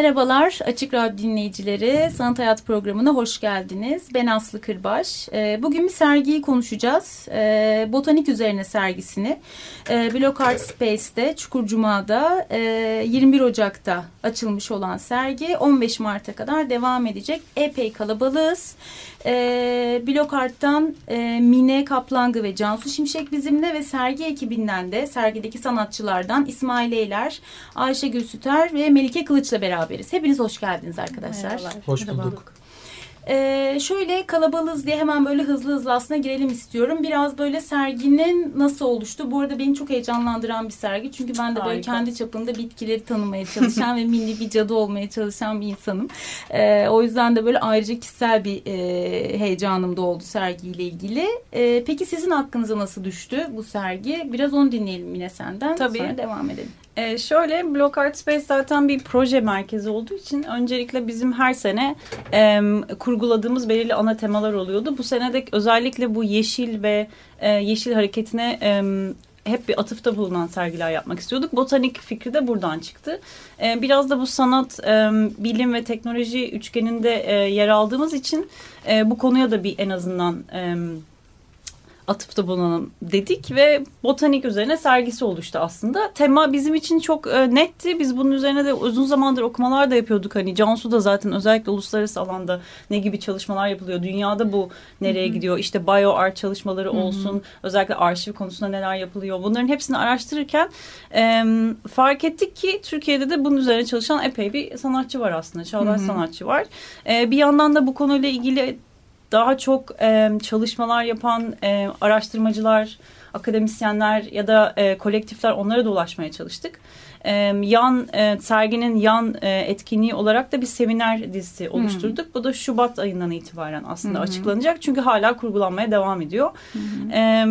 Merhabalar Açık Radyo dinleyicileri. Sanat Hayat programına hoş geldiniz. Ben Aslı Kırbaş. Ee, bugün bir sergiyi konuşacağız. Ee, botanik üzerine sergisini. Ee, Block Art Space'te Çukurcuma'da 21 Ocak'ta açılmış olan sergi 15 Mart'a kadar devam edecek. Epey kalabalığız. Block Art'tan e, Mine Kaplangı ve Cansu Şimşek bizimle ve sergi ekibinden de sergideki sanatçılardan İsmail Eyler, Ayşe Gülsüter ve Melike Kılıç'la beraber beraberiz. Hepiniz hoş geldiniz arkadaşlar. Merhabalar. Hoş bulduk. Ee, şöyle kalabalığız diye hemen böyle hızlı hızlı aslında girelim istiyorum. Biraz böyle serginin nasıl oluştu? Bu arada beni çok heyecanlandıran bir sergi. Çünkü ben de Harika. böyle kendi çapında bitkileri tanımaya çalışan ve mini bir cadı olmaya çalışan bir insanım. Ee, o yüzden de böyle ayrıca kişisel bir e, heyecanım da oldu sergiyle ilgili. E, peki sizin hakkınıza nasıl düştü bu sergi? Biraz onu dinleyelim yine senden. Tabii. Sonra devam edelim. Ee, şöyle Block Art Space zaten bir proje merkezi olduğu için öncelikle bizim her sene e, kurguladığımız belirli ana temalar oluyordu. Bu sene de özellikle bu yeşil ve e, yeşil hareketine e, hep bir atıfta bulunan sergiler yapmak istiyorduk. Botanik fikri de buradan çıktı. E, biraz da bu sanat, e, bilim ve teknoloji üçgeninde e, yer aldığımız için e, bu konuya da bir en azından... E, atıfta bulunalım dedik ve botanik üzerine sergisi oluştu aslında. Tema bizim için çok e, netti. Biz bunun üzerine de uzun zamandır okumalar da yapıyorduk. Hani Cansu da zaten özellikle uluslararası alanda ne gibi çalışmalar yapılıyor. Dünyada bu nereye Hı-hı. gidiyor? İşte bio art çalışmaları Hı-hı. olsun. Özellikle arşiv konusunda neler yapılıyor. Bunların hepsini araştırırken e, fark ettik ki Türkiye'de de bunun üzerine çalışan epey bir sanatçı var aslında. Çağdaş sanatçı var. E, bir yandan da bu konuyla ilgili daha çok e, çalışmalar yapan e, araştırmacılar, akademisyenler ya da e, kolektifler onlara da ulaşmaya çalıştık. E, yan e, serginin yan e, etkinliği olarak da bir seminer dizisi oluşturduk. Hmm. Bu da Şubat ayından itibaren aslında hmm. açıklanacak. Çünkü hala kurgulanmaya devam ediyor. Hmm. E,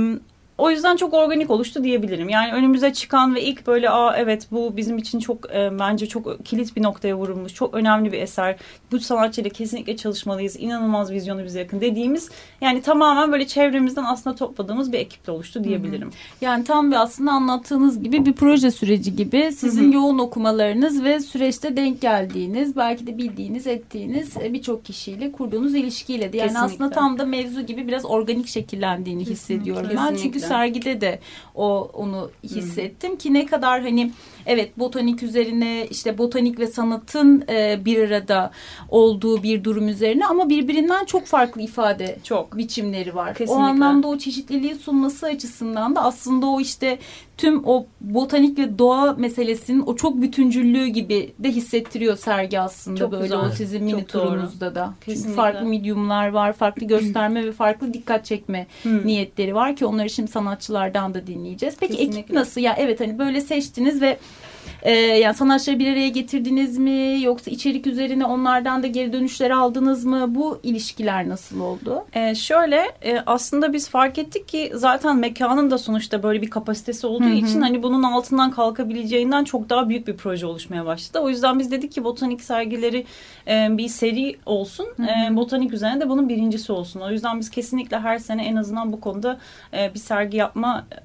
o yüzden çok organik oluştu diyebilirim. Yani önümüze çıkan ve ilk böyle aa evet bu bizim için çok e, bence çok kilit bir noktaya vurulmuş. Çok önemli bir eser. Bu sanatçıyla kesinlikle çalışmalıyız. İnanılmaz vizyonu bize yakın dediğimiz yani tamamen böyle çevremizden aslında topladığımız bir ekiple oluştu diyebilirim. Hı hı. Yani tam bir aslında anlattığınız gibi bir proje süreci gibi sizin hı hı. yoğun okumalarınız ve süreçte denk geldiğiniz belki de bildiğiniz ettiğiniz e, birçok kişiyle kurduğunuz ilişkiyle de yani Kesinlikle. aslında tam da mevzu gibi biraz organik şekillendiğini hissediyorum Kesinlikle. ben. Çünkü sergide de o onu hissettim hmm. ki ne kadar hani evet botanik üzerine işte botanik ve sanatın e, bir arada olduğu bir durum üzerine ama birbirinden çok farklı ifade çok biçimleri var. Kesinlikle. O anlamda o çeşitliliği sunması açısından da aslında o işte tüm o botanik ve doğa meselesinin o çok bütüncüllüğü gibi de hissettiriyor sergi aslında çok böyle güzel. o sizin mini çok turunuzda doğru. da. Kesinlikle. Çünkü farklı medyumlar var, farklı gösterme ve farklı dikkat çekme hmm. niyetleri var ki onları şimdi sanatçılardan da dinleyeceğiz. Peki Kesinlikle. ekip nasıl ya? Evet hani böyle seçtiniz ve e, yani sanatçıları bir araya getirdiniz mi? Yoksa içerik üzerine onlardan da geri dönüşler aldınız mı? Bu ilişkiler nasıl oldu? E, şöyle e, aslında biz fark ettik ki zaten mekanın da sonuçta böyle bir kapasitesi olduğu Hı-hı. için hani bunun altından kalkabileceğinden çok daha büyük bir proje oluşmaya başladı. O yüzden biz dedik ki botanik sergileri e, bir seri olsun. E, botanik üzerine de bunun birincisi olsun. O yüzden biz kesinlikle her sene en azından bu konuda e, bir sergi yapma e,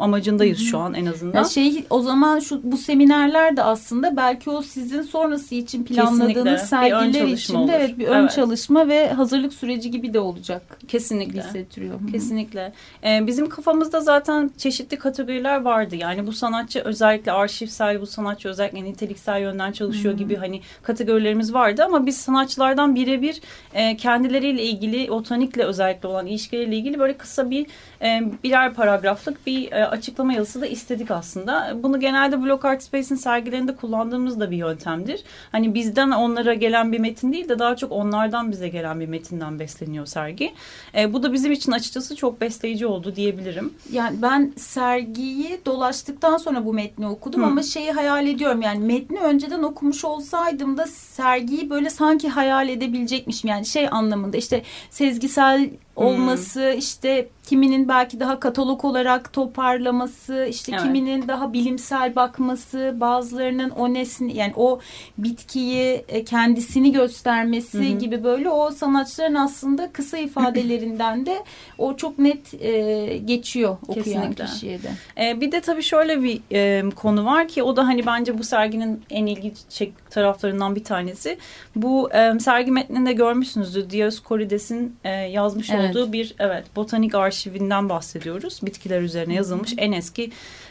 amacındayız Hı-hı. şu an en azından. Ya şey o zaman şu bu seminer seminerler de aslında belki o sizin sonrası için planladığınız sergiler için de evet bir ön evet. çalışma ve hazırlık süreci gibi de olacak. Kesinlikle. Hissettiriyor. Kesinlikle. Ee, bizim kafamızda zaten çeşitli kategoriler vardı. Yani bu sanatçı özellikle arşivsel, bu sanatçı özellikle niteliksel yönden çalışıyor Hı-hı. gibi hani kategorilerimiz vardı ama biz sanatçılardan birebir e, kendileriyle ilgili botanikle özellikle olan ilişkileriyle ilgili böyle kısa bir e, birer paragraflık bir e, açıklama yazısı da istedik aslında. Bunu genelde Block Art Space Space'in sergilerinde kullandığımız da bir yöntemdir. Hani bizden onlara gelen bir metin değil de daha çok onlardan bize gelen bir metinden besleniyor sergi. E, bu da bizim için açıkçası çok besleyici oldu diyebilirim. Yani ben sergiyi dolaştıktan sonra bu metni okudum Hı. ama şeyi hayal ediyorum. Yani metni önceden okumuş olsaydım da sergiyi böyle sanki hayal edebilecekmişim. Yani şey anlamında işte sezgisel olması hmm. işte kiminin belki daha katalog olarak toparlaması işte evet. kiminin daha bilimsel bakması bazılarının o nesni yani o bitkiyi e, kendisini göstermesi hmm. gibi böyle o sanatçıların aslında kısa ifadelerinden de o çok net e, geçiyor okuyan Kesinlikle. kişiye de. E, bir de tabii şöyle bir e, konu var ki o da hani bence bu serginin en ilgi çek taraflarından bir tanesi. Bu e, sergi metninde görmüşsünüzdür. Dioscorides'in e, yazmış evet olduğu bir evet botanik arşivinden bahsediyoruz. Bitkiler üzerine yazılmış en eski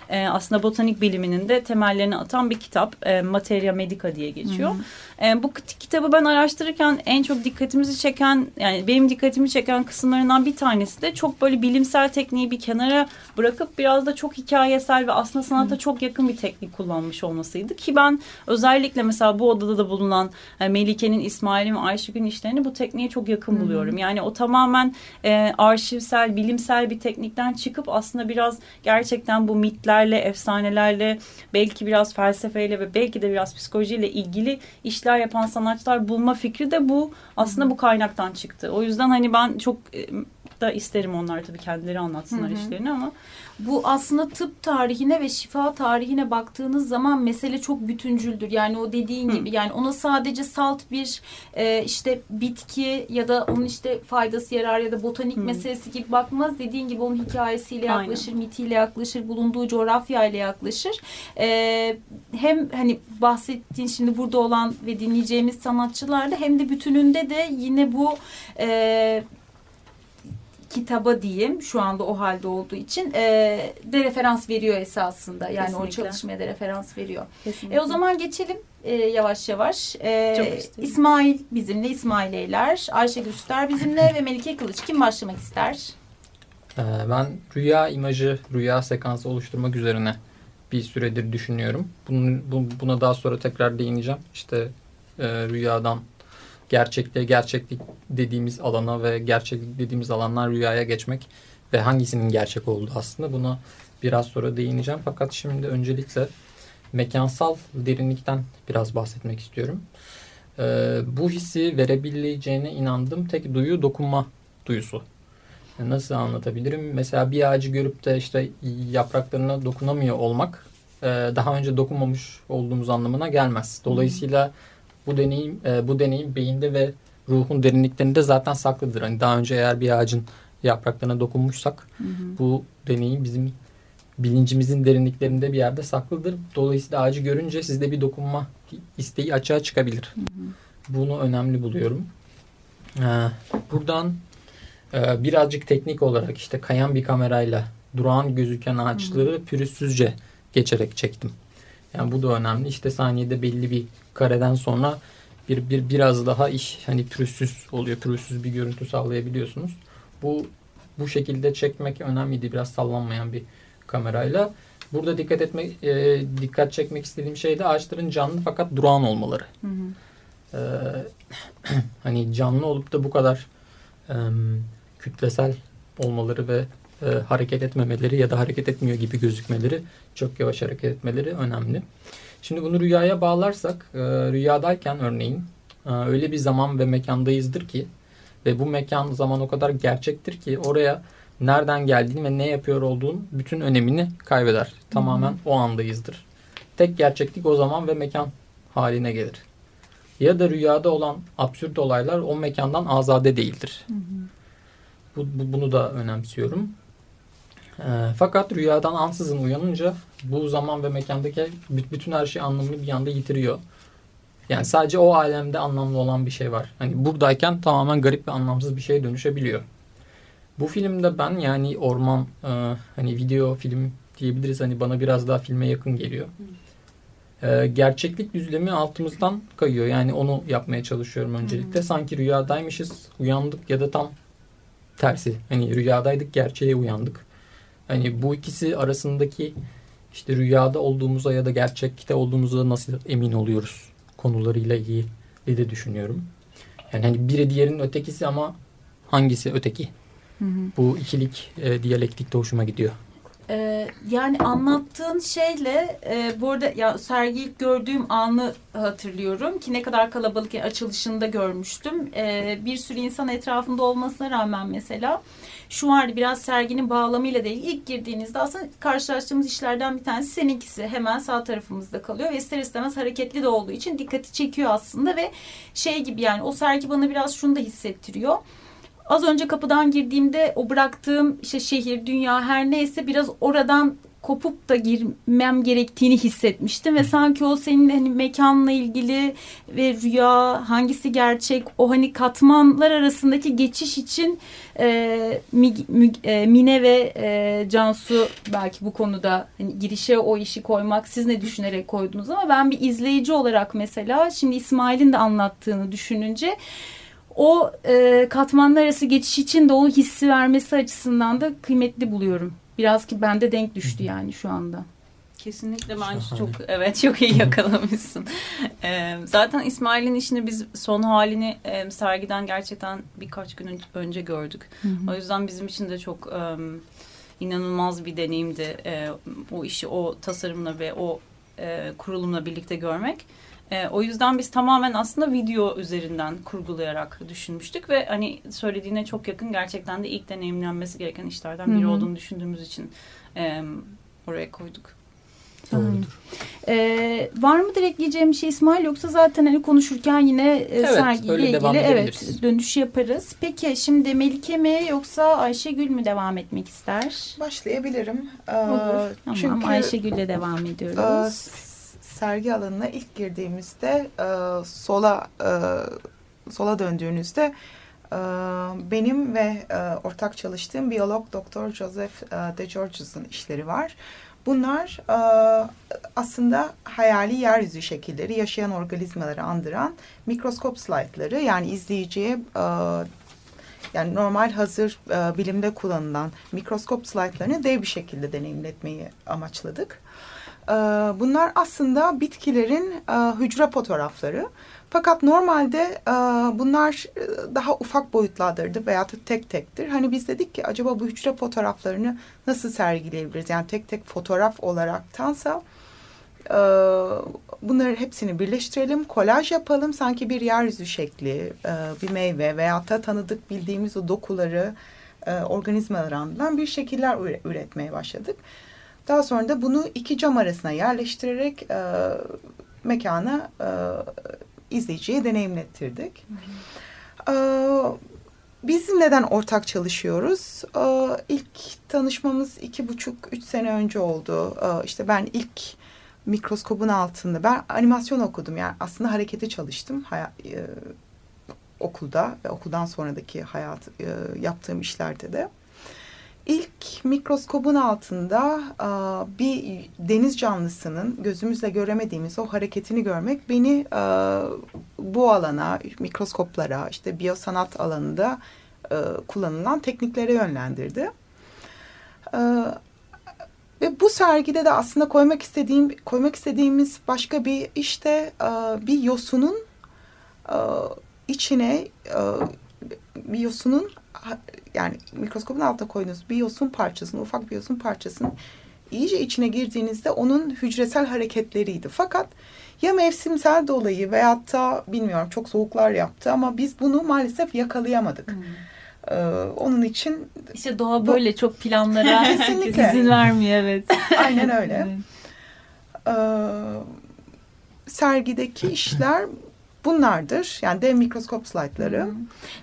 e, aslında botanik biliminin de temellerini atan bir kitap. E, Materia Medica diye geçiyor. E, bu kitabı ben araştırırken en çok dikkatimizi çeken yani benim dikkatimi çeken kısımlarından bir tanesi de çok böyle bilimsel tekniği bir kenara bırakıp biraz da çok hikayesel ve aslında sanata Hı. çok yakın bir teknik kullanmış olmasıydı. Ki ben özellikle mesela bu odada da bulunan yani Melike'nin, İsmail'in ve Ayşegül'ün işlerini bu tekniğe çok yakın Hı. buluyorum. Yani o tamamen e, arşivsel, bilimsel bir teknikten çıkıp aslında biraz gerçekten bu mitlerle, efsanelerle, belki biraz felsefeyle ve belki de biraz psikolojiyle ilgili işler yapan sanatçılar bulma fikri de bu aslında bu kaynaktan çıktı. O yüzden hani ben çok e, da isterim onlar tabii kendileri anlatsınlar hı hı. işlerini ama bu aslında tıp tarihine ve şifa tarihine baktığınız zaman mesele çok bütüncüldür. Yani o dediğin Hı. gibi yani ona sadece salt bir e, işte bitki ya da onun işte faydası yarar ya da botanik Hı. meselesi gibi bakmaz. Dediğin gibi onun hikayesiyle yaklaşır, Aynen. mitiyle yaklaşır, bulunduğu coğrafyayla yaklaşır. E, hem hani bahsettiğin şimdi burada olan ve dinleyeceğimiz sanatçılarda hem de bütününde de yine bu e, kitaba diyeyim şu anda o halde olduğu için e, de referans veriyor esasında. Yani Kesinlikle. o çalışmaya da referans veriyor. Kesinlikle. E, o zaman geçelim e, yavaş yavaş. E, İsmail bizimle, İsmail Eyler, Ayşe Üster bizimle ve Melike Kılıç. Kim başlamak ister? E, ben rüya imajı, rüya sekansı oluşturmak üzerine bir süredir düşünüyorum. Bunun, buna daha sonra tekrar değineceğim. İşte e, rüyadan gerçekliğe gerçeklik dediğimiz alana ve gerçeklik dediğimiz alanlar rüyaya geçmek ve hangisinin gerçek olduğu aslında buna biraz sonra değineceğim. Fakat şimdi öncelikle mekansal derinlikten biraz bahsetmek istiyorum. Ee, bu hissi verebileceğine inandığım tek duyu dokunma duyusu. Nasıl anlatabilirim? Mesela bir ağacı görüp de işte yapraklarına dokunamıyor olmak e, daha önce dokunmamış olduğumuz anlamına gelmez. Dolayısıyla bu deneyim e, bu deneyim beyinde ve ruhun derinliklerinde zaten saklıdır. Hani daha önce eğer bir ağacın yapraklarına dokunmuşsak hı hı. bu deneyim bizim bilincimizin derinliklerinde bir yerde saklıdır. Dolayısıyla ağacı görünce sizde bir dokunma isteği açığa çıkabilir. Hı hı. Bunu önemli buluyorum. Ee, buradan e, birazcık teknik olarak işte kayan bir kamerayla durağan gözüken ağaçları hı hı. pürüzsüzce geçerek çektim. Yani bu da önemli. İşte saniyede belli bir kareden sonra bir, bir biraz daha iş hani pürüzsüz oluyor. Pürüzsüz bir görüntü sağlayabiliyorsunuz. Bu bu şekilde çekmek önemliydi. Biraz sallanmayan bir kamerayla. Burada dikkat etmek e, dikkat çekmek istediğim şey de ağaçların canlı fakat durağan olmaları. Hı hı. E, hani canlı olup da bu kadar e, kütlesel olmaları ve e, hareket etmemeleri ya da hareket etmiyor gibi gözükmeleri, çok yavaş hareket etmeleri önemli. Şimdi bunu rüyaya bağlarsak, e, rüyadayken örneğin e, öyle bir zaman ve mekandayızdır ki ve bu mekan zaman o kadar gerçektir ki oraya nereden geldiğini ve ne yapıyor olduğun bütün önemini kaybeder. Tamamen hmm. o andayızdır. Tek gerçeklik o zaman ve mekan haline gelir. Ya da rüyada olan absürt olaylar o mekandan azade değildir. Hmm. Bu, bu, bunu da önemsiyorum. E, fakat rüyadan ansızın uyanınca bu zaman ve mekandaki bütün her şey anlamını bir anda yitiriyor. Yani sadece o alemde anlamlı olan bir şey var. Hani buradayken tamamen garip ve anlamsız bir şeye dönüşebiliyor. Bu filmde ben yani orman e, hani video film diyebiliriz hani bana biraz daha filme yakın geliyor. E, gerçeklik düzlemi altımızdan kayıyor. Yani onu yapmaya çalışıyorum öncelikle. Sanki rüyadaymışız, uyandık ya da tam tersi. Hani rüyadaydık, gerçeğe uyandık. Hani bu ikisi arasındaki işte rüyada olduğumuza ya da gerçekte olduğumuza nasıl emin oluyoruz konularıyla ilgili de düşünüyorum. Yani hani biri diğerinin ötekisi ama hangisi öteki? Hı hı. Bu ikilik e, diyalektik de hoşuma gidiyor. Ee, yani anlattığın şeyle e, bu arada ya sergiyi gördüğüm anı hatırlıyorum ki ne kadar kalabalık açılışında görmüştüm. Ee, bir sürü insan etrafında olmasına rağmen mesela şu vardı biraz serginin bağlamıyla değil. İlk girdiğinizde aslında karşılaştığımız işlerden bir tanesi seninkisi hemen sağ tarafımızda kalıyor ve ister istemez hareketli de olduğu için dikkati çekiyor aslında ve şey gibi yani o sergi bana biraz şunu da hissettiriyor Az önce kapıdan girdiğimde o bıraktığım işte şehir, dünya her neyse biraz oradan kopup da girmem gerektiğini hissetmiştim ve sanki o senin hani mekanla ilgili ve rüya hangisi gerçek o hani katmanlar arasındaki geçiş için e, e, Mine ve e, Cansu belki bu konuda hani girişe o işi koymak siz ne düşünerek koydunuz ama ben bir izleyici olarak mesela şimdi İsmail'in de anlattığını düşününce o e, katmanlar arası geçiş için de o hissi vermesi açısından da kıymetli buluyorum. Biraz ki bende denk düştü yani şu anda. Kesinlikle bence Şahane. çok evet çok iyi yakalamışsın. ee, zaten İsmail'in işini biz son halini e, sergiden gerçekten birkaç gün önce gördük. Hı hı. O yüzden bizim için de çok e, inanılmaz bir deneyimdi e, o işi o tasarımla ve o e, kurulumla birlikte görmek. E, o yüzden biz tamamen aslında video üzerinden kurgulayarak düşünmüştük ve hani söylediğine çok yakın gerçekten de ilk deneyimlenmesi gereken işlerden biri Hı-hı. olduğunu düşündüğümüz için e, oraya koyduk. Doğrudur. Ee, var mı direkt diyeceğim bir şey İsmail yoksa zaten hani konuşurken yine e, evet, sergiyle ilgili evet dönüş yaparız. Peki şimdi Melike mi yoksa Ayşegül mü devam etmek ister? Başlayabilirim. Ee, Olur. Tamam çünkü, Ayşegül'le devam ediyoruz. E, sergi alanına ilk girdiğimizde e, sola e, sola döndüğünüzde e, benim ve e, ortak çalıştığım biyolog Doktor Joseph e, De Georges'ın işleri var. Bunlar e, aslında hayali yeryüzü şekilleri, yaşayan organizmaları andıran mikroskop slaytları yani izleyiciye e, yani normal hazır e, bilimde kullanılan mikroskop slaytlarını dev bir şekilde deneyimletmeyi amaçladık. Ee, bunlar aslında bitkilerin e, hücre fotoğrafları. Fakat normalde e, bunlar e, daha ufak boyutlardırdı veya tek tektir. Hani biz dedik ki acaba bu hücre fotoğraflarını nasıl sergileyebiliriz? Yani tek tek fotoğraf olaraktansa bunları hepsini birleştirelim, kolaj yapalım. Sanki bir yeryüzü şekli, bir meyve veya da tanıdık bildiğimiz o dokuları, organizmaları andıran bir şekiller üretmeye başladık. Daha sonra da bunu iki cam arasına yerleştirerek e, mekana e, izleyiciye deneyimlettirdik. Hı hı. E, biz neden ortak çalışıyoruz? E, ilk tanışmamız iki buçuk, üç sene önce oldu. E, işte ben ilk mikroskobun altında, ben animasyon okudum. Yani aslında hareketi çalıştım. Hayat, e, okulda ve okuldan sonraki hayat e, yaptığım işlerde de. İlk mikroskobun altında bir deniz canlısının gözümüzle göremediğimiz o hareketini görmek beni bu alana, mikroskoplara, işte biyosanat alanında kullanılan tekniklere yönlendirdi. Ve bu sergide de aslında koymak istediğim koymak istediğimiz başka bir işte bir yosunun içine bir yosunun yani mikroskopun altına koyduğunuz bir yosun parçasını, ufak bir yosun parçasını iyice içine girdiğinizde onun hücresel hareketleriydi. Fakat ya mevsimsel dolayı veyahut da bilmiyorum çok soğuklar yaptı ama biz bunu maalesef yakalayamadık. Hmm. Ee, onun için işte doğa bu, böyle çok planlara izin vermiyor evet. Aynen öyle. evet. Ee, sergideki işler bunlardır. Yani dev mikroskop slaytları, hmm.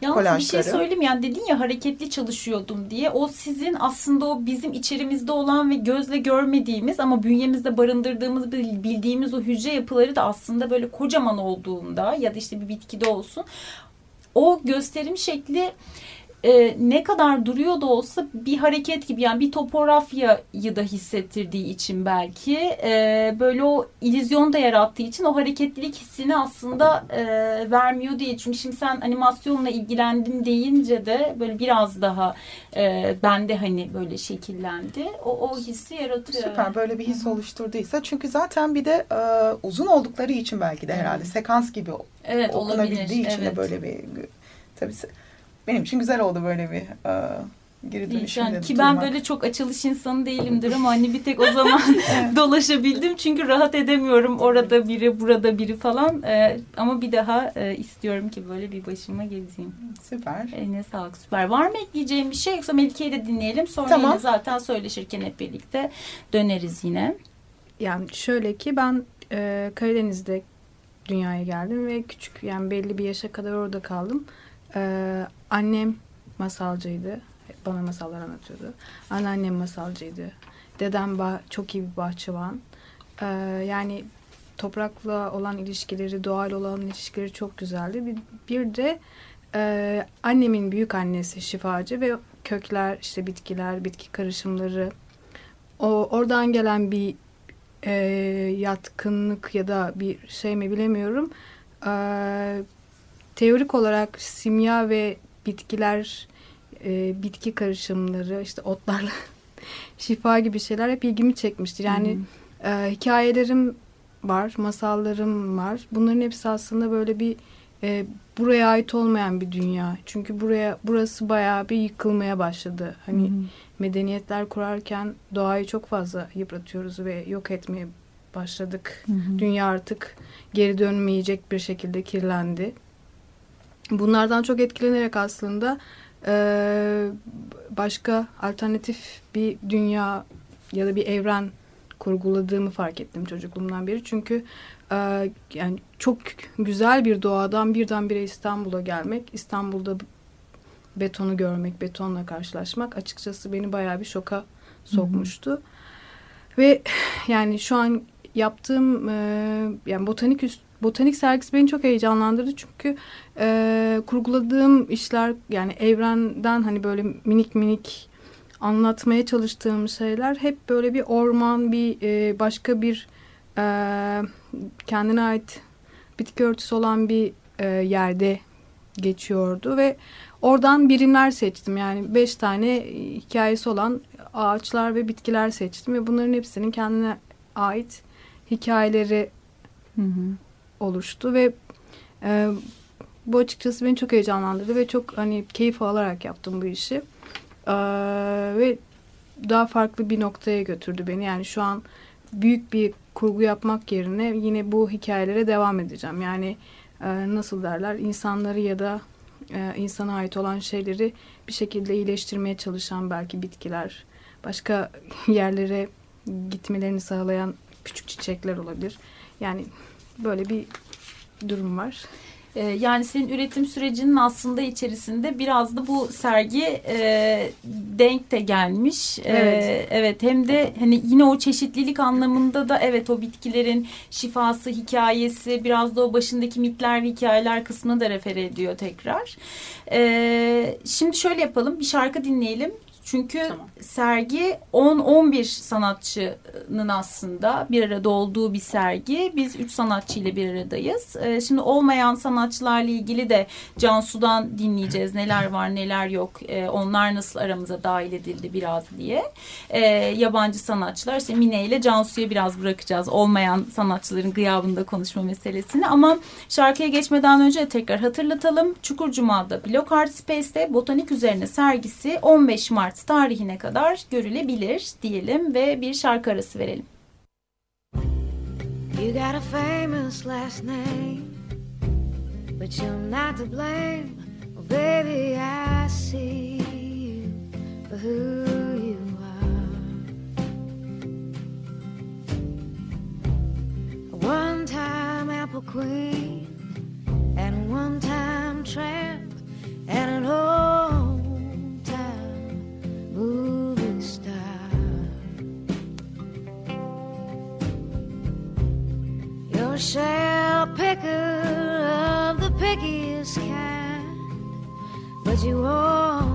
Yalnız kolajları. bir şey söyleyeyim yani dedin ya hareketli çalışıyordum diye. O sizin aslında o bizim içerimizde olan ve gözle görmediğimiz ama bünyemizde barındırdığımız bildiğimiz o hücre yapıları da aslında böyle kocaman olduğunda ya da işte bir bitkide olsun o gösterim şekli e, ne kadar duruyor da olsa bir hareket gibi yani bir topografyayı da hissettirdiği için belki e, böyle o illüzyon da yarattığı için o hareketlilik hissini aslında e, vermiyor diye. Çünkü şimdi sen animasyonla ilgilendim deyince de böyle biraz daha e, bende hani böyle şekillendi. O, o hissi yaratıyor. Süper böyle bir his Hı -hı. oluşturduysa. Çünkü zaten bir de e, uzun oldukları için belki de herhalde Hı -hı. sekans gibi evet, okunabildiği için evet. de böyle bir tabii benim için güzel oldu böyle bir e, geri dönüşümde yani Ki ben böyle çok açılış insanı değilimdir ama hani bir tek o zaman dolaşabildim. Çünkü rahat edemiyorum orada biri burada biri falan. E, ama bir daha e, istiyorum ki böyle bir başıma gezeyim. Süper. Eline sağlık süper. Var mı ekleyeceğim bir şey yoksa Melike'yi de dinleyelim. Sonra tamam. yine zaten söyleşirken hep birlikte döneriz yine. Yani şöyle ki ben e, Karadeniz'de dünyaya geldim ve küçük yani belli bir yaşa kadar orada kaldım. Ee, annem masalcıydı. Bana masallar anlatıyordu. Anneannem masalcıydı. Dedem çok iyi bir bahçıvan. Ee, yani toprakla olan ilişkileri, doğal olan ilişkileri çok güzeldi. Bir, bir de e, annemin büyük annesi şifacı ve kökler, işte bitkiler, bitki karışımları. O oradan gelen bir e, yatkınlık ya da bir şey mi bilemiyorum. E, teorik olarak simya ve bitkiler, e, bitki karışımları, işte otlarla şifa gibi şeyler hep ilgimi çekmiştir. Yani hmm. e, hikayelerim var, masallarım var. Bunların hepsi aslında böyle bir e, buraya ait olmayan bir dünya. Çünkü buraya burası bayağı bir yıkılmaya başladı. Hani hmm. medeniyetler kurarken doğayı çok fazla yıpratıyoruz ve yok etmeye başladık. Hmm. Dünya artık geri dönmeyecek bir şekilde kirlendi bunlardan çok etkilenerek aslında e, başka alternatif bir dünya ya da bir evren kurguladığımı fark ettim çocukluğumdan beri. Çünkü e, yani çok güzel bir doğadan birdenbire İstanbul'a gelmek, İstanbul'da betonu görmek, betonla karşılaşmak açıkçası beni bayağı bir şoka sokmuştu. Hı hı. Ve yani şu an yaptığım e, yani botanik üst, botanik sergisi beni çok heyecanlandırdı çünkü e, kurguladığım işler yani evrenden hani böyle minik minik anlatmaya çalıştığım şeyler hep böyle bir orman bir e, başka bir e, kendine ait bitki örtüsü olan bir e, yerde geçiyordu ve oradan birimler seçtim yani beş tane hikayesi olan ağaçlar ve bitkiler seçtim ve bunların hepsinin kendine ait hikayeleri hı hı. Oluştu ve e, bu açıkçası beni çok heyecanlandırdı ve çok hani keyif alarak yaptım bu işi. E, ve daha farklı bir noktaya götürdü beni. Yani şu an büyük bir kurgu yapmak yerine yine bu hikayelere devam edeceğim. Yani e, nasıl derler insanları ya da e, insana ait olan şeyleri bir şekilde iyileştirmeye çalışan belki bitkiler başka yerlere gitmelerini sağlayan küçük çiçekler olabilir. Yani böyle bir durum var. Ee, yani senin üretim sürecinin aslında içerisinde biraz da bu sergi e, denk de gelmiş. Ee, evet. E, evet hem de hani yine o çeşitlilik anlamında da evet o bitkilerin şifası hikayesi biraz da o başındaki mitler ve hikayeler kısmına da refer ediyor tekrar. E, şimdi şöyle yapalım bir şarkı dinleyelim. Çünkü tamam. sergi 10-11 sanatçının aslında bir arada olduğu bir sergi. Biz 3 sanatçı ile bir aradayız. Ee, şimdi olmayan sanatçılarla ilgili de Cansu'dan dinleyeceğiz. Neler var neler yok. Ee, onlar nasıl aramıza dahil edildi biraz diye. Ee, yabancı sanatçılar işte Mine ile Cansu'ya biraz bırakacağız. Olmayan sanatçıların gıyabında konuşma meselesini. Ama şarkıya geçmeden önce tekrar hatırlatalım. Çukur Cuma'da Block Art Space'te botanik üzerine sergisi 15 Mart Mart tarihine kadar görülebilir diyelim ve bir şarkı arası verelim. You got a famous last name But you're not to blame oh, Baby I see you for who you are One time apple queen And one time tramp And an old movie star. You're shell picker of the pickiest kind, but you won't.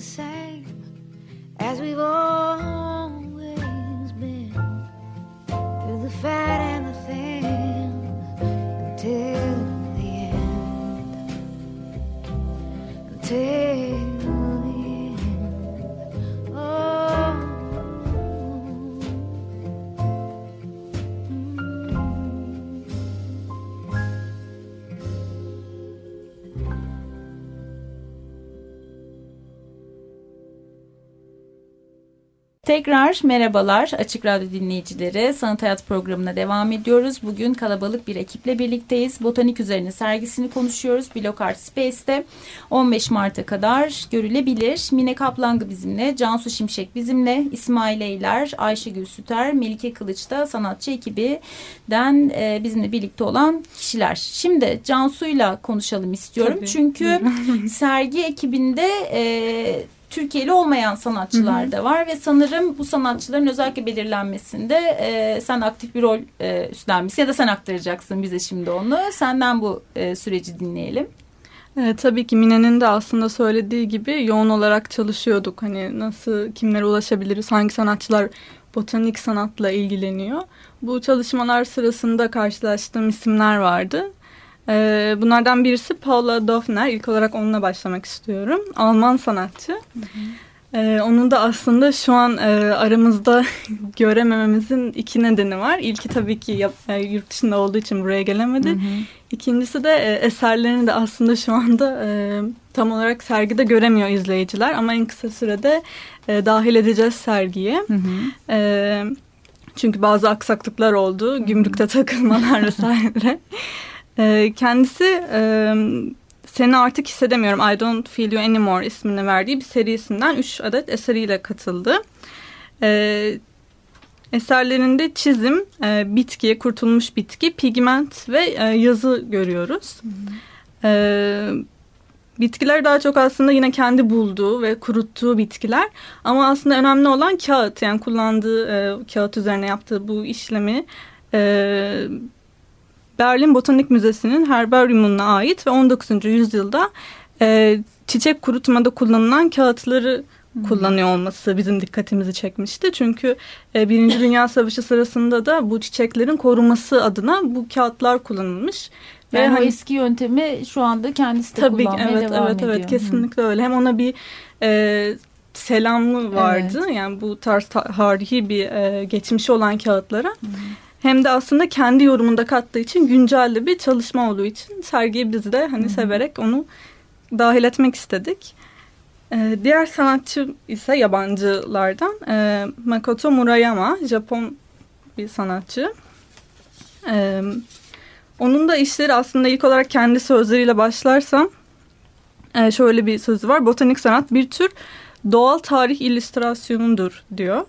Same Tekrar merhabalar Açık Radyo dinleyicileri. Sanat Hayat programına devam ediyoruz. Bugün kalabalık bir ekiple birlikteyiz. Botanik üzerine sergisini konuşuyoruz. Blok Art Space'te 15 Mart'a kadar görülebilir. Mine Kaplangı bizimle, Cansu Şimşek bizimle, İsmail Eyler, Ayşegül Süter, Melike Kılıç da sanatçı ekibinden e, bizimle birlikte olan kişiler. Şimdi Cansu'yla konuşalım istiyorum. Tabii. Çünkü sergi ekibinde e, Türkiye'li olmayan sanatçılar da var ve sanırım bu sanatçıların özellikle belirlenmesinde e, sen aktif bir rol e, üstlenmişsin ya da sen aktaracaksın bize şimdi onu. Senden bu e, süreci dinleyelim. E, tabii ki Mine'nin de aslında söylediği gibi yoğun olarak çalışıyorduk. Hani nasıl kimlere ulaşabiliriz, hangi sanatçılar botanik sanatla ilgileniyor. Bu çalışmalar sırasında karşılaştığım isimler vardı. E, bunlardan birisi Paula Dofner. İlk olarak onunla başlamak istiyorum. Alman sanatçı. E, onun da aslında şu an e, aramızda göremememizin iki nedeni var. İlki tabii ki yap- e, yurt dışında olduğu için buraya gelemedi. İkincisi de e, eserlerini de aslında şu anda e, tam olarak sergide göremiyor izleyiciler ama en kısa sürede e, dahil edeceğiz sergiye. E, çünkü bazı aksaklıklar oldu, gümrükte takılmalar vesaire. E, kendisi e, seni artık hissedemiyorum, I don't feel you anymore ismini verdiği bir serisinden 3 adet eseriyle katıldı. E, Eserlerinde çizim, e, bitki, kurtulmuş bitki, pigment ve e, yazı görüyoruz. E, bitkiler daha çok aslında yine kendi bulduğu ve kuruttuğu bitkiler. Ama aslında önemli olan kağıt. Yani kullandığı e, kağıt üzerine yaptığı bu işlemi e, Berlin Botanik Müzesi'nin herbaryumuna ait ve 19. yüzyılda e, çiçek kurutmada kullanılan kağıtları kullanıyor olması bizim dikkatimizi çekmişti. Çünkü e, Birinci Dünya Savaşı sırasında da bu çiçeklerin korunması adına bu kağıtlar kullanılmış. Ve yani hani, o eski yöntemi şu anda kendisi de tabii, kullanmaya evet, devam evet, ediyor. Evet kesinlikle öyle. Hem ona bir e, selamı vardı. Evet. Yani bu tarz tarihi bir e, geçmişi olan kağıtlara. Hı. Hem de aslında kendi yorumunda kattığı için güncel bir çalışma olduğu için sergiyi biz de hani Hı. severek onu dahil etmek istedik. Ee, diğer sanatçı ise yabancılardan e, Makoto Murayama, Japon bir sanatçı. Ee, onun da işleri aslında ilk olarak kendi sözleriyle başlarsam e, şöyle bir sözü var. Botanik sanat bir tür doğal tarih illüstrasyonudur diyor.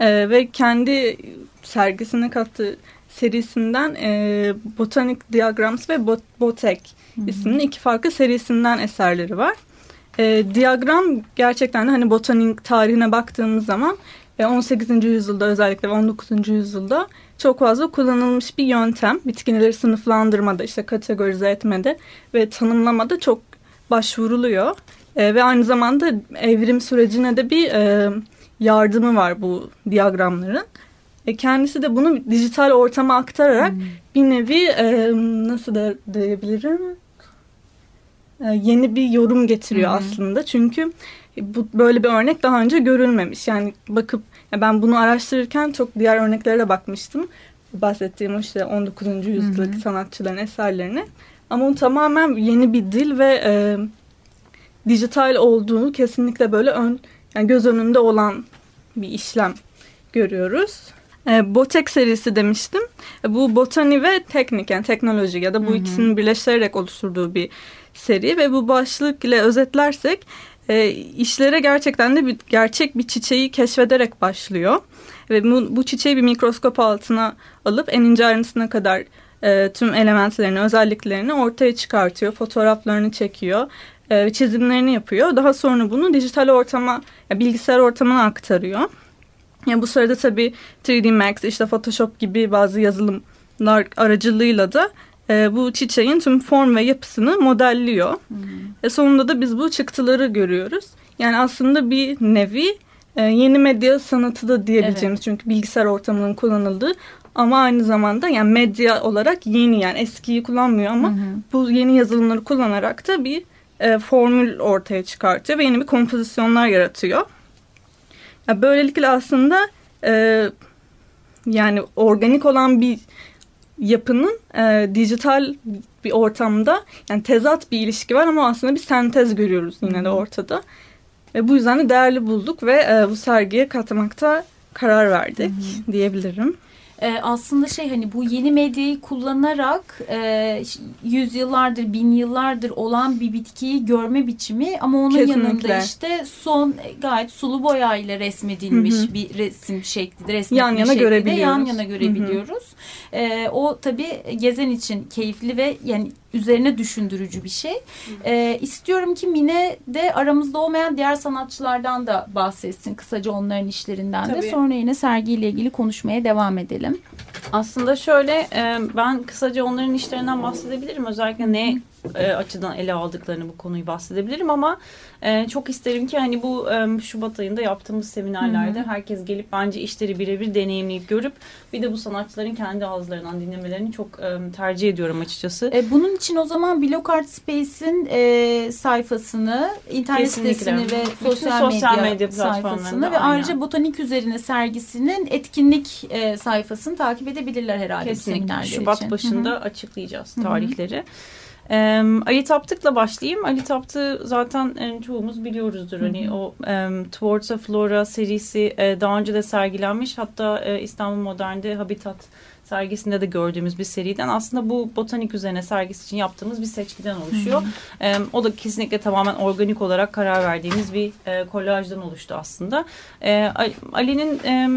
E, ve kendi sergisine kattığı serisinden e, Botanic Diagrams ve Bot Botek isimli iki farklı serisinden eserleri var. E, diyagram gerçekten de hani botanik tarihine baktığımız zaman 18. yüzyılda özellikle ve 19. yüzyılda çok fazla kullanılmış bir yöntem. Bitkileri sınıflandırmada, işte kategorize etmede ve tanımlamada çok başvuruluyor. E, ve aynı zamanda evrim sürecine de bir e, yardımı var bu diyagramların. E, kendisi de bunu dijital ortama aktararak hmm. bir nevi e, nasıl da diyebilirim e, yeni bir yorum getiriyor hmm. aslında. Çünkü bu böyle bir örnek daha önce görülmemiş. Yani bakıp ya ben bunu araştırırken çok diğer örneklere de bakmıştım. Bahsettiğim işte 19. yüzyıldaki sanatçıların eserlerine. Ama o tamamen yeni bir dil ve e, dijital olduğunu kesinlikle böyle ön yani göz önünde olan bir işlem görüyoruz. E, Botek serisi demiştim. E, bu botani ve teknik yani teknoloji ya da bu Hı-hı. ikisini birleştirerek oluşturduğu bir seri ve bu başlık ile özetlersek e, işlere gerçekten de bir gerçek bir çiçeği keşfederek başlıyor. Ve bu, bu çiçeği bir mikroskop altına alıp en ince ayrıntısına kadar e, tüm elementlerini, özelliklerini ortaya çıkartıyor. Fotoğraflarını çekiyor, e, çizimlerini yapıyor. Daha sonra bunu dijital ortama, ya bilgisayar ortamına aktarıyor. Yani bu sırada tabii 3D Max, işte Photoshop gibi bazı yazılımlar aracılığıyla da e, bu çiçeğin tüm form ve yapısını modelliyor. Hmm. E, sonunda da biz bu çıktıları görüyoruz. Yani aslında bir nevi e, yeni medya sanatı da diyebileceğimiz evet. çünkü bilgisayar ortamının kullanıldığı ama aynı zamanda yani medya olarak yeni yani eskiyi kullanmıyor ama hı hı. bu yeni yazılımları kullanarak da bir e, formül ortaya çıkartıyor ve yeni bir kompozisyonlar yaratıyor. Ya böylelikle aslında e, yani organik olan bir yapının e, dijital bir ortamda yani tezat bir ilişki var ama aslında bir sentez görüyoruz yine de ortada. Ve bu yüzden de değerli bulduk ve e, bu sergiye katmakta karar verdik Hı-hı. diyebilirim e, aslında şey hani bu yeni medyayı kullanarak e, yüzyıllardır, bin yıllardır olan bir bitkiyi görme biçimi ama onun Kesinlikle. yanında işte son gayet sulu boya ile resmedilmiş Hı -hı. bir resim şekli, resmetme yan yana görebiliyoruz. yan yana görebiliyoruz. Hı -hı. E, o tabii gezen için keyifli ve yani üzerine düşündürücü bir şey. E, istiyorum ki Mine de aramızda olmayan diğer sanatçılardan da bahsetsin kısaca onların işlerinden Tabii. de. Sonra yine sergiyle ilgili konuşmaya devam edelim. Aslında şöyle e, ben kısaca onların işlerinden bahsedebilirim. Özellikle ne e, açıdan ele aldıklarını bu konuyu bahsedebilirim ama e, çok isterim ki hani bu e, Şubat ayında yaptığımız seminerlerde Hı -hı. herkes gelip bence işleri birebir deneyimleyip görüp bir de bu sanatçıların kendi ağızlarından dinlemelerini çok e, tercih ediyorum açıkçası. E, bunun için o zaman Blog Art Space'in e, sayfasını, internet Kesinlikle. sitesini ve sosyal, sosyal medya, medya sayfasını ve aynen. ayrıca botanik üzerine sergisinin etkinlik e, sayfasını takip edebilirler herhalde Kesinlikle. Şubat için. başında Hı -hı. açıklayacağız tarihleri. Hı -hı. E, Ali Taptık'la başlayayım. Ali Taptık'ı zaten e, çoğumuz biliyoruzdur. Hı hı. Hani o e, Towards a Flora serisi e, daha önce de sergilenmiş. Hatta e, İstanbul Modern'de Habitat sergisinde de gördüğümüz bir seriden aslında bu botanik üzerine sergisi için yaptığımız bir seçkiden oluşuyor. Hı hı. E, o da kesinlikle tamamen organik olarak karar verdiğimiz bir e, kolajdan oluştu aslında. E, Ali'nin e,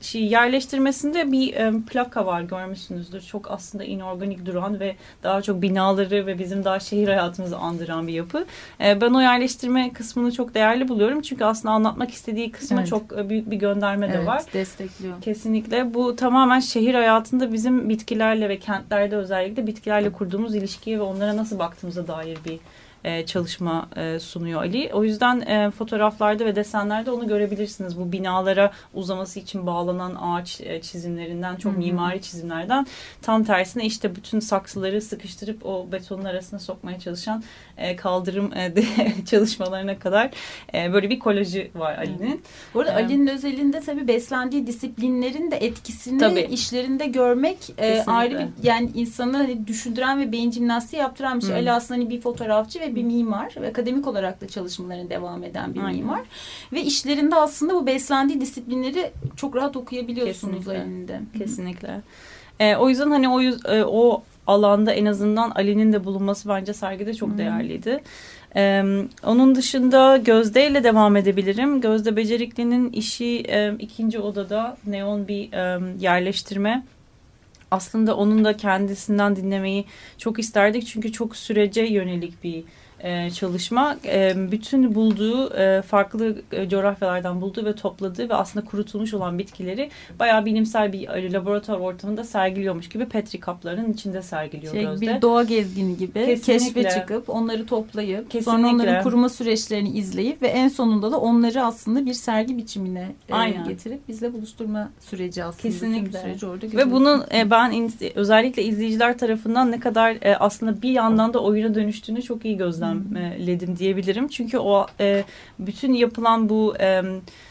şey, yerleştirmesinde bir e, plaka var görmüşsünüzdür. Çok aslında inorganik duran ve daha çok binaları ve bizim daha şehir hayatımızı andıran bir yapı. E, ben o yerleştirme kısmını çok değerli buluyorum. Çünkü aslında anlatmak istediği kısma Evet. çok e, büyük bir gönderme de Evet, var. destekliyor. Kesinlikle. Bu tamamen şehir hayatında bizim bitkilerle ve kentlerde özellikle bitkilerle kurduğumuz ilişkiye ve onlara nasıl baktığımıza dair bir e, çalışma e, sunuyor Ali. O yüzden e, fotoğraflarda ve desenlerde onu görebilirsiniz. Bu binalara uzaması için bağlanan ağaç e, çizimlerinden, çok Hı hı. mimari çizimlerden tam tersine işte bütün saksıları sıkıştırıp o betonun arasına sokmaya çalışan e, kaldırım e, de, çalışmalarına kadar e, böyle bir kolajı var Ali'nin. Bu arada Evet. Ali'nin özelinde tabii beslendiği disiplinlerin de etkisini Tabii. işlerinde görmek e, Kesinlikle. ayrı bir yani insanı hani düşündüren ve beyin jimnastiği yaptıran bir şey. Hı. Ali aslında hani bir fotoğrafçı ve bir mimar ve akademik olarak da çalışmalarına devam eden bir Aynen. mimar. Ve işlerinde aslında bu beslendiği disiplinleri çok rahat okuyabiliyorsunuz Kesinlikle. Ali'nde. Kesinlikle. E, o yüzden hani o yüz- e, o alanda en azından Ali'nin de bulunması bence sergide çok Hı. değerliydi. E, onun dışında Gözde ile devam edebilirim. Gözde Becerikli'nin işi e, ikinci odada neon bir e, yerleştirme. Aslında onun da kendisinden dinlemeyi çok isterdik. Çünkü çok sürece yönelik bir e, çalışma. E, bütün bulduğu e, farklı e, coğrafyalardan bulduğu ve topladığı ve aslında kurutulmuş olan bitkileri bayağı bilimsel bir laboratuvar ortamında sergiliyormuş gibi petri kaplarının içinde sergiliyor Şey, Gözde. bir doğa gezgini gibi Kesinlikle. keşfe çıkıp onları toplayıp sonra Kesinlikle. onların kuruma süreçlerini izleyip ve en sonunda da onları aslında bir sergi biçimine e, Aynen. getirip bizle buluşturma süreci aslında. Kesinlikle. süreci orada Ve bunun e, ben in- özellikle izleyiciler tarafından ne kadar e, aslında bir yandan da oyuna dönüştüğünü çok iyi gözlemledim diyebilirim. Çünkü o e, bütün yapılan bu e,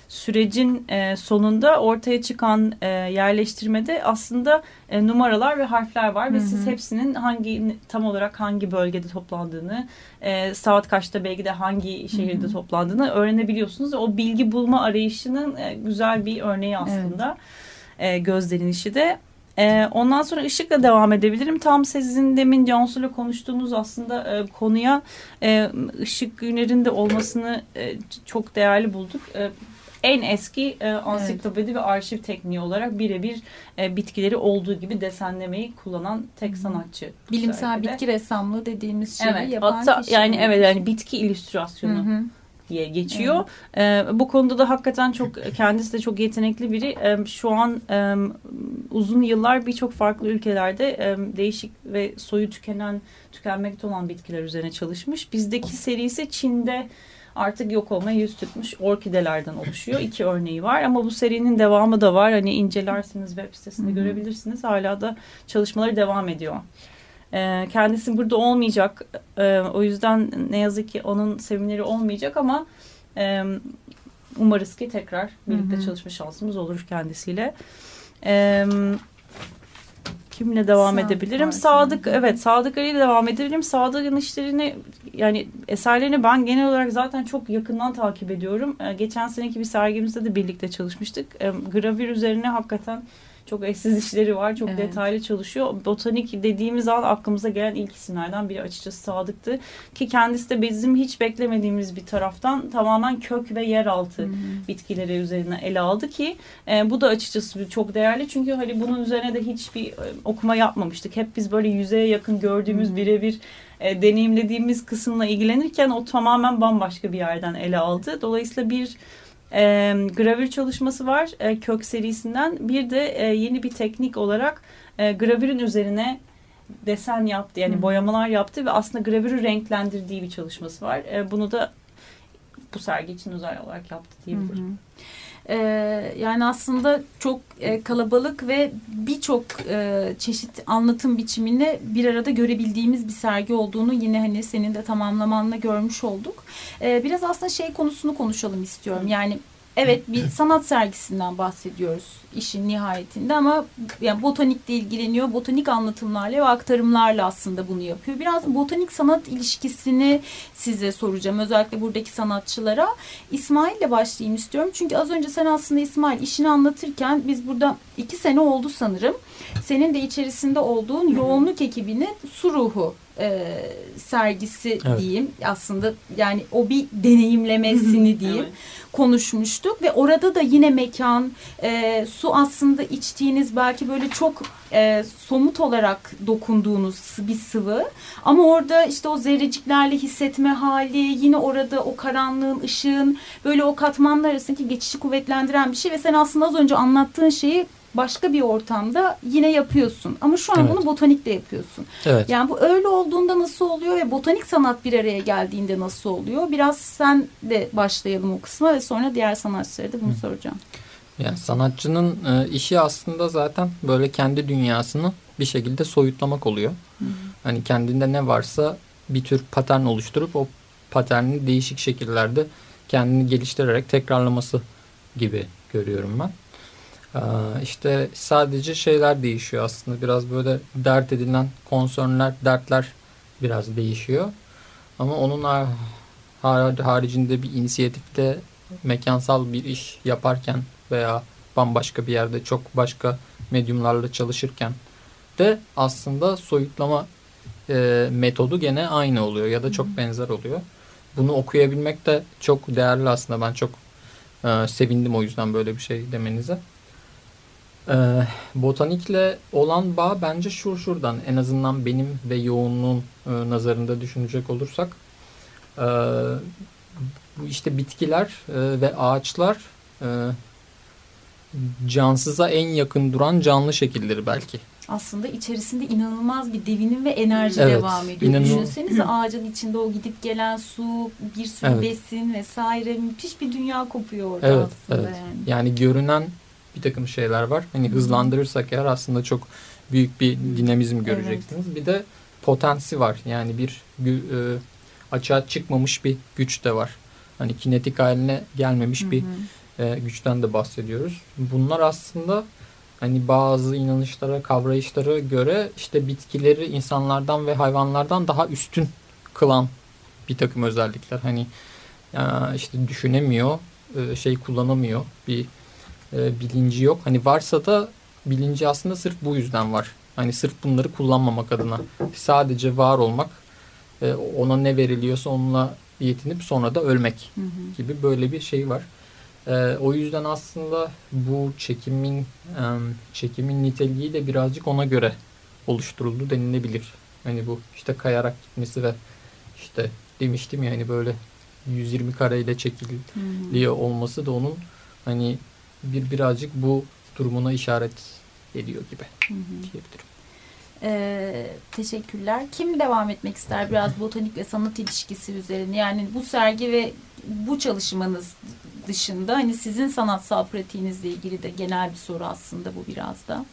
sürecin e, sonunda ortaya çıkan e, yerleştirmede aslında e, numaralar ve harfler var ve Hı hı. siz hepsinin hangi tam olarak hangi bölgede toplandığını, e, saat kaçta belki de hangi şehirde Hı hı. toplandığını öğrenebiliyorsunuz. O bilgi bulma arayışının e, güzel bir örneği aslında. E, Gözde'nin işi de. E, ondan sonra ışıkla devam edebilirim. Tam sizin demin Cansu'yla konuştuğunuz aslında e, konuya e, ışık günlerin de olmasını e, çok değerli bulduk. E, en eski e, ansiklopedi ve arşiv tekniği olarak birebir e, bitkileri olduğu gibi desenlemeyi kullanan tek sanatçı. bilimsel bitki ressamlığı dediğimiz şeyi Evet. yapan Hatta kişi. yani evet yani bitki illüstrasyonu Hı hı. Diye geçiyor. Ee, bu konuda da hakikaten çok kendisi de çok yetenekli biri. Ee, şu an e, uzun yıllar birçok farklı ülkelerde e, değişik ve soyu tükenen, tükenmekte olan bitkiler üzerine çalışmış. Bizdeki serisi Çin'de artık yok olmaya yüz tutmuş orkidelerden oluşuyor. İki örneği var ama bu serinin devamı da var. Hani incelersiniz web sitesinde Hı hı. görebilirsiniz. Hala da çalışmaları devam ediyor. Ee, kendisi burada olmayacak. Ee, o yüzden ne yazık ki onun semineri olmayacak ama e, umarız ki tekrar birlikte Hı hı. çalışma şansımız olur kendisiyle. Ee, kimle devam Sadık edebilirim? var Sadık, evet Sadık Ali ile devam edebilirim. Sadık'ın işlerini yani eserlerini ben genel olarak zaten çok yakından takip ediyorum. Geçen seneki bir sergimizde de birlikte çalışmıştık. Gravür üzerine hakikaten çok eşsiz işleri var. Çok Evet. detaylı çalışıyor. Botanik dediğimiz an aklımıza gelen ilk isimlerden biri açıkçası Sadık'tı. Ki kendisi de bizim hiç beklemediğimiz bir taraftan tamamen kök ve yeraltı hı. bitkileri üzerine ele aldı ki e, bu da açıkçası çok değerli. Çünkü hani bunun üzerine de hiçbir e, okuma yapmamıştık. Hep biz böyle yüzeye yakın gördüğümüz hı. birebir e, deneyimlediğimiz kısımla ilgilenirken o tamamen bambaşka bir yerden ele aldı. Dolayısıyla bir e, gravür çalışması var e, kök serisinden. Bir de e, yeni bir teknik olarak e, gravürün üzerine desen yaptı. Yani Hı. boyamalar yaptı ve aslında gravürü renklendirdiği bir çalışması var. E, bunu da bu sergi için özel olarak yaptı diyebilirim. Hı hı. Ee, yani aslında çok e, kalabalık ve birçok e, çeşit anlatım biçimini bir arada görebildiğimiz bir sergi olduğunu yine hani senin de tamamlamanla görmüş olduk. Ee, biraz aslında şey konusunu konuşalım istiyorum. Yani evet bir sanat sergisinden bahsediyoruz işin nihayetinde ama yani botanikle ilgileniyor. Botanik anlatımlarla ve aktarımlarla aslında bunu yapıyor. Biraz botanik sanat ilişkisini size soracağım. Özellikle buradaki sanatçılara. İsmail'le başlayayım istiyorum. Çünkü az önce sen aslında İsmail işini anlatırken biz burada iki sene oldu sanırım. Senin de içerisinde olduğun yoğunluk ekibinin su ruhu e, sergisi Evet. diyeyim. Aslında yani o bir deneyimlemesini diyeyim. Evet. konuşmuştuk ve orada da yine mekan, e, su aslında içtiğiniz belki böyle çok e, somut olarak dokunduğunuz bir sıvı. Ama orada işte o zerreciklerle hissetme hali, yine orada o karanlığın, ışığın böyle o katmanlar arasındaki geçişi kuvvetlendiren bir şey ve sen aslında az önce anlattığın şeyi başka bir ortamda yine yapıyorsun. Ama şu an Evet. bunu botanikte yapıyorsun. Evet. Yani bu öyle olduğunda nasıl oluyor ve botanik sanat bir araya geldiğinde nasıl oluyor? Biraz sen de başlayalım o kısma ve sonra diğer sanatçılara da bunu soracağım. Yani sanatçının e, işi aslında zaten böyle kendi dünyasını bir şekilde soyutlamak oluyor. Hani kendinde ne varsa bir tür patern oluşturup o paterni değişik şekillerde kendini geliştirerek tekrarlaması gibi görüyorum ben. Ee, işte sadece şeyler değişiyor aslında. Biraz böyle dert edilen konsörler, dertler biraz değişiyor. Ama onun har- har- haricinde bir inisiyatifte mekansal bir iş yaparken veya bambaşka bir yerde çok başka medyumlarla çalışırken de aslında soyutlama e, metodu gene aynı oluyor ya da çok benzer oluyor. Bunu okuyabilmek de çok değerli aslında. Ben çok e, sevindim o yüzden böyle bir şey demenize. E, botanikle olan bağ bence şur şuradan en azından benim ve yoğunluğun e, nazarında düşünecek olursak e, işte bitkiler e, ve ağaçlar e, cansıza en yakın duran canlı şekilleri belki. aslında içerisinde inanılmaz bir devinim ve enerji Evet, devam ediyor. inanıl- Düşünsenize ağacın içinde o gidip gelen su, bir sürü Evet. besin vesaire müthiş bir dünya kopuyor orada Evet, aslında evet. yani. Yani görünen bir takım şeyler var. Hani hızlandırırsak eğer aslında çok büyük bir dinamizm göreceksiniz. Bir de potensi var. Yani bir e, açığa çıkmamış bir güç de var. Hani kinetik haline gelmemiş bir e, güçten de bahsediyoruz. Bunlar aslında hani bazı inanışlara, kavrayışlara göre işte bitkileri insanlardan ve hayvanlardan daha üstün kılan bir takım özellikler. Hani işte düşünemiyor, e, şey kullanamıyor, bir e, bilinci yok. Hani varsa da bilinci aslında sırf bu yüzden var. Hani sırf bunları kullanmamak adına. Sadece var olmak, e, ona ne veriliyorsa onunla yetinip sonra da ölmek gibi böyle bir şey var. Ee, o yüzden aslında bu çekimin em, çekimin niteliği de birazcık ona göre oluşturuldu denilebilir. Hani bu işte kayarak gitmesi ve işte demiştim ya hani böyle 120 kareyle çekiliyor olması da onun hani bir birazcık bu durumuna işaret ediyor gibi diyebilirim. Ee, teşekkürler. Kim devam etmek ister biraz botanik ve sanat ilişkisi üzerine? Yani bu sergi ve bu çalışmanız dışında hani sizin sanatsal pratiğinizle ilgili de genel bir soru aslında bu biraz da.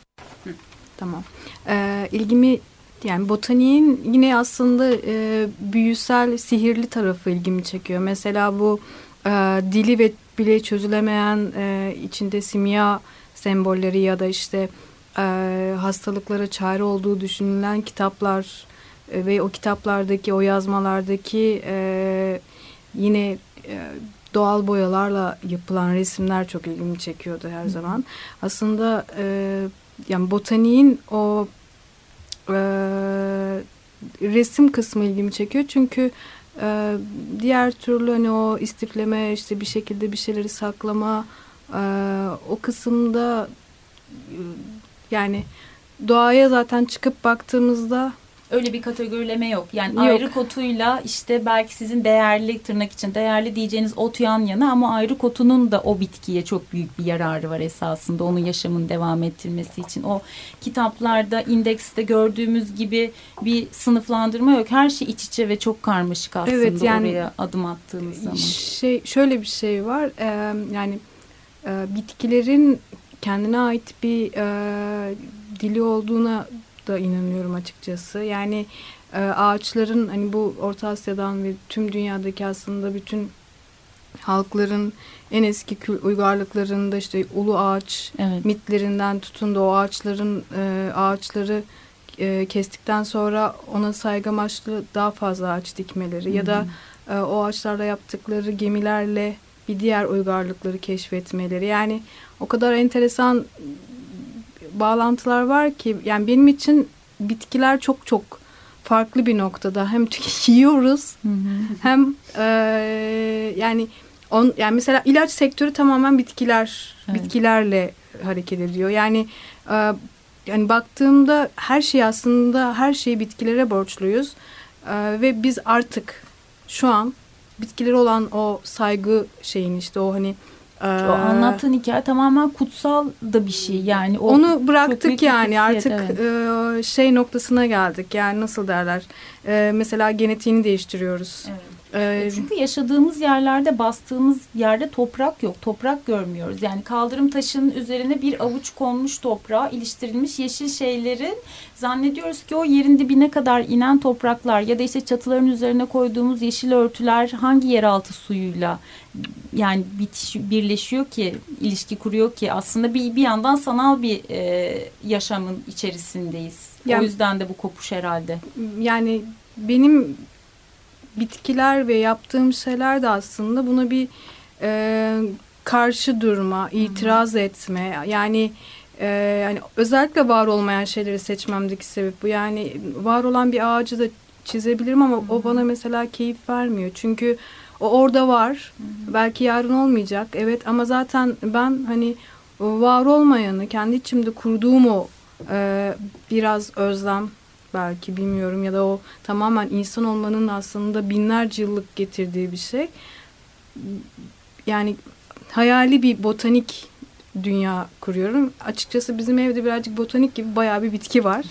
Tamam. Ee, ilgimi yani botaniğin yine aslında e, büyüsel, sihirli tarafı ilgimi çekiyor. Mesela bu e, dili ve bile çözülemeyen e, içinde simya sembolleri ya da işte e, hastalıklara çare olduğu düşünülen kitaplar e, ve o kitaplardaki, o yazmalardaki e, yine e, doğal boyalarla yapılan resimler çok ilgimi çekiyordu her zaman. Aslında e, yani botaniğin o e, resim kısmı ilgimi çekiyor çünkü e, diğer türlü hani o istifleme işte bir şekilde bir şeyleri saklama e, o kısımda yani doğaya zaten çıkıp baktığımızda Öyle bir kategorileme yok. Yani Yok. ayrı kotuyla işte belki sizin değerli tırnak için değerli diyeceğiniz ot yan yana ama ayrı kotunun da o bitkiye çok büyük bir yararı var esasında onun yaşamın devam ettirmesi için. O kitaplarda indekste gördüğümüz gibi bir sınıflandırma yok. Her şey iç içe ve çok karmaşık aslında Evet, yani- oraya adım attığınız zaman. şey şöyle bir şey var e, yani e, bitkilerin kendine ait bir e, dili olduğuna da inanıyorum açıkçası. Yani e, ağaçların hani bu Orta Asya'dan ve tüm dünyadaki aslında bütün halkların en eski uygarlıklarında işte ulu ağaç Evet. mitlerinden tutun da o ağaçların e, ağaçları e, kestikten sonra ona saygı amaçlı daha fazla ağaç dikmeleri ya da e, o ağaçlarla yaptıkları gemilerle bir diğer uygarlıkları keşfetmeleri yani o kadar enteresan bağlantılar var ki yani benim için bitkiler çok çok farklı bir noktada hem yiyoruz hem e, yani on yani mesela ilaç sektörü tamamen bitkiler Evet. bitkilerle hareket ediyor. Yani e, yani baktığımda her şey aslında her şeyi bitkilere borçluyuz. E, ve biz artık şu an bitkilere olan o saygı şeyin işte o hani e, O anlattığın hikaye tamamen kutsal da bir şey yani. O onu bıraktık yani artık e, şey noktasına geldik. Yani nasıl derler? E, mesela genetiğini değiştiriyoruz. Evet. E, Çünkü yaşadığımız yerlerde bastığımız yerde toprak yok. Toprak görmüyoruz. Yani kaldırım taşının üzerine bir avuç konmuş toprağa iliştirilmiş yeşil şeylerin zannediyoruz ki o yerin dibine kadar inen topraklar ya da işte çatıların üzerine koyduğumuz yeşil örtüler hangi yeraltı suyuyla yani bitiş, birleşiyor ki ilişki kuruyor ki aslında bir bir yandan sanal bir e, yaşamın içerisindeyiz. Yani- o yüzden de bu kopuş herhalde. yani benim bitkiler ve yaptığım şeyler de aslında buna bir e, karşı durma, itiraz etme. Yani e, yani özellikle var olmayan şeyleri seçmemdeki sebep bu. Yani var olan bir ağacı da çizebilirim ama o bana mesela keyif vermiyor. Çünkü o orada var. Belki yarın olmayacak. Evet ama zaten ben hani var olmayanı kendi içimde kurduğum o e, biraz özlem belki bilmiyorum ya da o tamamen insan olmanın aslında binlerce yıllık getirdiği bir şey. Yani hayali bir botanik dünya kuruyorum. Açıkçası bizim evde birazcık botanik gibi bayağı bir bitki var.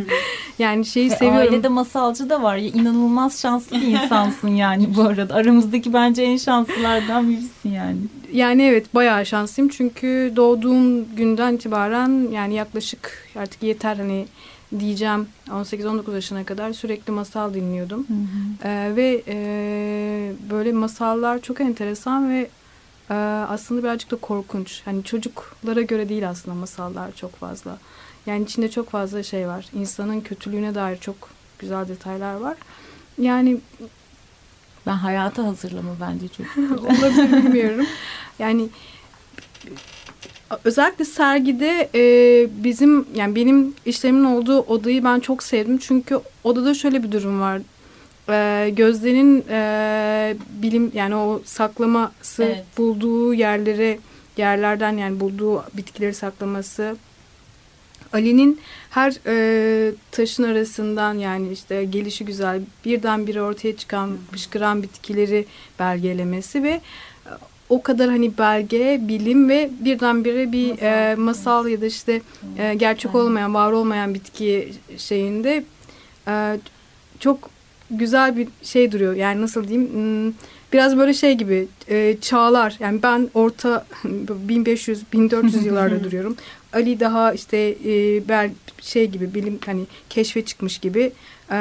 yani şeyi Ve seviyorum. Ailede masalcı da var. Ya, inanılmaz şanslı bir insansın yani bu arada. Aramızdaki bence en şanslılardan birisin yani. Yani evet bayağı şanslıyım çünkü doğduğum günden itibaren yani yaklaşık artık yeter hani diyeceğim 18-19 yaşına kadar sürekli masal dinliyordum. Ee, ve e, böyle masallar çok enteresan ve e, aslında birazcık da korkunç. Hani çocuklara göre değil aslında masallar çok fazla. Yani içinde çok fazla şey var. İnsanın kötülüğüne dair çok güzel detaylar var. Yani Ben hayata hazırlama bence çok. olabilir bilmiyorum. Yani özellikle sergide e, bizim yani benim işlerimin olduğu odayı ben çok sevdim. Çünkü odada şöyle bir durum var. E, Gözde'nin e, bilim yani o saklaması Evet. bulduğu yerlere yerlerden yani bulduğu bitkileri saklaması Ali'nin her e, taşın arasından yani işte gelişi güzel birdenbire ortaya çıkan fışkıran bitkileri belgelemesi ve o kadar hani belge, bilim ve birdenbire bir Masal. e, masal ya da işte e, gerçek olmayan, var olmayan bitki şeyinde e, çok güzel bir şey duruyor. Yani nasıl diyeyim? hmm, Biraz böyle şey gibi e, çağlar. Yani ben orta 1500-1400 yıllarda duruyorum. Ali daha işte e, bel şey gibi bilim hani keşfe çıkmış gibi. E,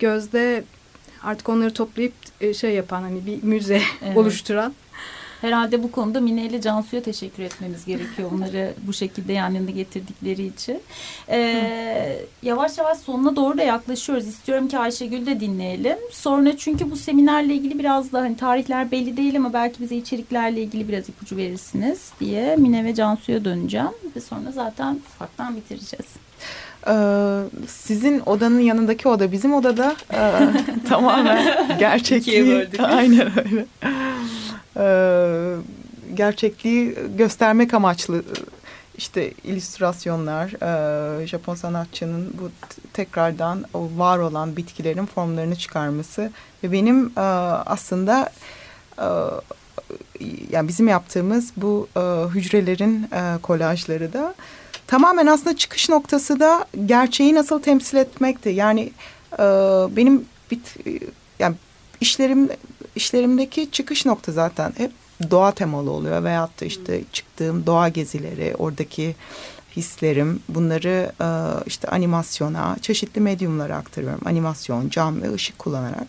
gözde artık onları toplayıp e, şey yapan hani bir müze Evet. oluşturan. Herhalde bu konuda Mine ile Cansu'ya teşekkür etmemiz gerekiyor. Onları bu şekilde yan yana getirdikleri için. Ee, yavaş yavaş sonuna doğru da yaklaşıyoruz. İstiyorum ki Ayşegül de dinleyelim. Sonra çünkü bu seminerle ilgili biraz da hani tarihler belli değil ama belki bize içeriklerle ilgili biraz ipucu verirsiniz diye Mine ve Cansu'ya döneceğim. Ve sonra zaten ufaktan bitireceğiz. Ee, sizin odanın yanındaki oda bizim odada e, tamamen gerçekliği aynen öyle Ee, gerçekliği göstermek amaçlı işte illüstrasyonlar e, Japon sanatçının bu tekrardan o var olan bitkilerin formlarını çıkarması ve benim e, aslında e, yani bizim yaptığımız bu e, hücrelerin e, kolajları da tamamen aslında çıkış noktası da gerçeği nasıl temsil etmekti. Yani e, benim bit, yani işlerim işlerimdeki çıkış nokta zaten hep doğa temalı oluyor veyahut da işte çıktığım doğa gezileri, oradaki hislerim bunları e, işte animasyona, çeşitli medyumlara aktarıyorum. Animasyon, cam ve ışık kullanarak.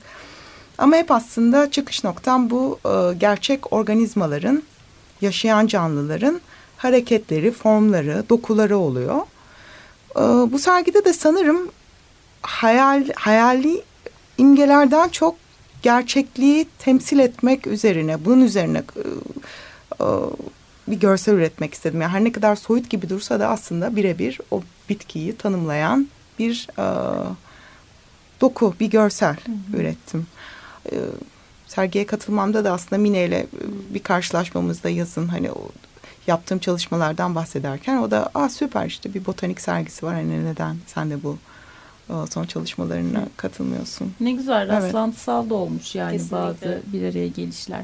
Ama hep aslında çıkış noktam bu e, gerçek organizmaların, yaşayan canlıların hareketleri, formları, dokuları oluyor. E, bu sergide de sanırım hayal hayali imgelerden çok gerçekliği temsil etmek üzerine, bunun üzerine e, e, bir görsel üretmek istedim. Yani her ne kadar soyut gibi dursa da aslında birebir o bitkiyi tanımlayan bir e, doku, bir görsel ürettim. E, sergiye katılmamda da aslında Mine ile bir karşılaşmamızda yazın hani o yaptığım çalışmalardan bahsederken o da aa süper işte bir botanik sergisi var hani neden sen de bu son çalışmalarına katılmıyorsun. Ne güzel Evet. rastlantısal da olmuş yani Kesinlikle. bazı bir araya gelişler.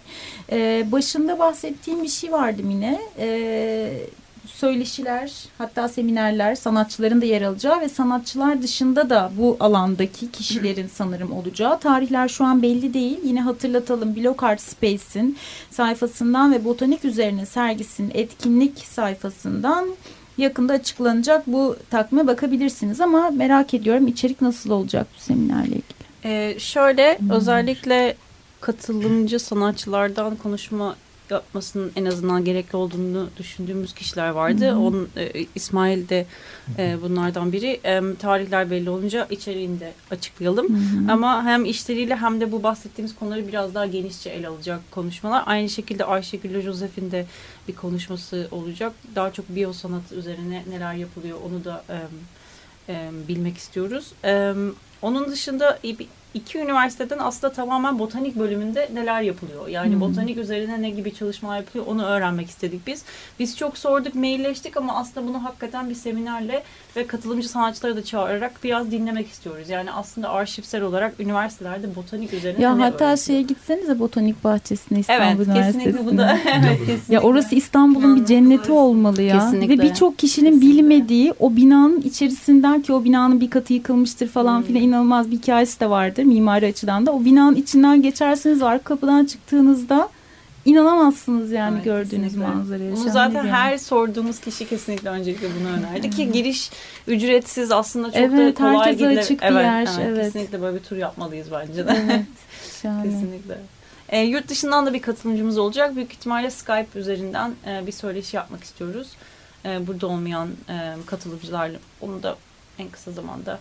Ee, başında bahsettiğim bir şey vardı Mine. Ee, söyleşiler hatta seminerler sanatçıların da yer alacağı ve sanatçılar dışında da bu alandaki kişilerin sanırım olacağı. Tarihler şu an belli değil. Yine hatırlatalım Block Art Space'in sayfasından ve botanik üzerine sergisinin etkinlik sayfasından yakında açıklanacak bu takvime bakabilirsiniz ama merak ediyorum içerik nasıl olacak bu seminerle ilgili. Ee, şöyle özellikle katılımcı sanatçılardan konuşma yapmasının en azından gerekli olduğunu düşündüğümüz kişiler vardı. Hı hı. Onun e, İsmail de e, bunlardan biri. E, tarihler belli olunca içeriğini de açıklayalım. Ama hem işleriyle hem de bu bahsettiğimiz konuları biraz daha genişçe ele alacak konuşmalar. Aynı şekilde Ayşegül ile Josef'in de bir konuşması olacak. Daha çok biyosanat üzerine neler yapılıyor onu da e, e, bilmek istiyoruz. E, onun dışında i- iki üniversiteden aslında tamamen botanik bölümünde neler yapılıyor. Yani Hmm. botanik üzerine ne gibi çalışmalar yapılıyor onu öğrenmek istedik biz. Biz çok sorduk, mailleştik ama aslında bunu hakikaten bir seminerle ve katılımcı sanatçıları da çağırarak biraz dinlemek istiyoruz. Yani aslında arşivsel olarak üniversitelerde botanik üzerine Ya hatta öğretiliyor? şeye gitsenize botanik bahçesine Evet, İstanbul kesinlikle bu da Üniversitesi'ne. evet kesinlikle. Ya orası İstanbul'un bir cenneti olmalı ya. Kesinlikle. Ve birçok kişinin Kesinlikle. bilmediği o binanın içerisinden ki o binanın bir katı yıkılmıştır falan Hmm. filan inanılmaz bir hikayesi de vardır mimari açıdan da. O binanın içinden geçersiniz arka kapıdan çıktığınızda inanamazsınız yani Evet, gördüğünüz kesinlikle. manzaraya. Bunu zaten yer. her sorduğumuz kişi kesinlikle öncelikle bunu önerdi ki giriş ücretsiz aslında çok Evet, da kolay herkese gidilir. açık bir evet, yer, Evet, evet. Kesinlikle böyle bir tur yapmalıyız bence de. Evet, kesinlikle. E, yurt dışından da bir katılımcımız olacak. Büyük ihtimalle Skype üzerinden e, bir söyleşi yapmak istiyoruz. E, burada olmayan e, katılımcılarla onu da en kısa zamanda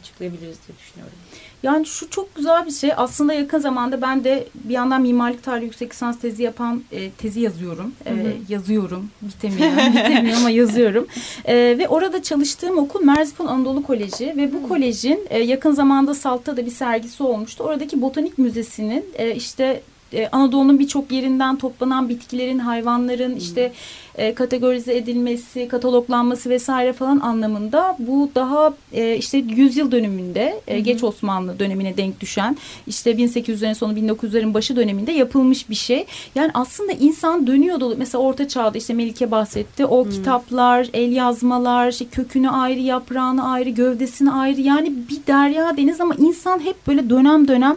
açıklayabiliriz diye düşünüyorum. Yani şu çok güzel bir şey. Aslında yakın zamanda ben de bir yandan mimarlık tarihi yüksek lisans tezi yapan e, tezi yazıyorum. E, Hı hı. yazıyorum. Bitemiyor. Bitemiyor ama yazıyorum. E, ve orada çalıştığım okul Merzifon Anadolu Koleji ve bu kolejin e, yakın zamanda Salt'ta da bir sergisi olmuştu. Oradaki botanik müzesinin e, işte e, Anadolu'nun birçok yerinden toplanan bitkilerin, hayvanların işte e, kategorize edilmesi, kataloglanması vesaire falan anlamında bu daha e, işte yüzyıl dönümünde e, geç Osmanlı dönemine denk düşen işte 1800'lerin sonu 1900'lerin başı döneminde yapılmış bir şey. Yani aslında insan dönüyordu. Mesela Orta Çağ'da işte Melike bahsetti. O kitaplar, el yazmalar, işte kökünü ayrı, yaprağını ayrı, gövdesini ayrı. Yani bir derya deniz ama insan hep böyle dönem dönem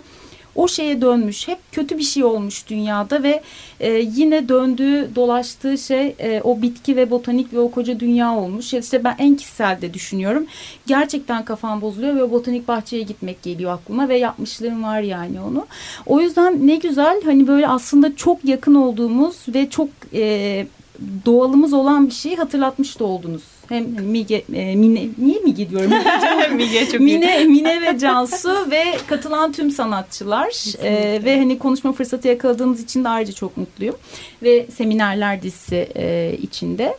o şeye dönmüş. Hep kötü bir şey olmuş dünyada ve e, yine döndüğü, dolaştığı şey e, o bitki ve botanik ve o koca dünya olmuş. İşte ben en kişisel de düşünüyorum. Gerçekten kafam bozuluyor ve botanik bahçeye gitmek geliyor aklıma ve yapmışlığım var yani onu. O yüzden ne güzel hani böyle aslında çok yakın olduğumuz ve çok e, doğalımız olan bir şeyi hatırlatmış da oldunuz. Hem Mige, e, Mine, niye Mige diyorum? Mige çok iyi. Mine, Mine ve Cansu ve katılan tüm sanatçılar Ee, ve hani konuşma fırsatı yakaladığımız için de ayrıca çok mutluyum ve seminerler dizisi e, içinde.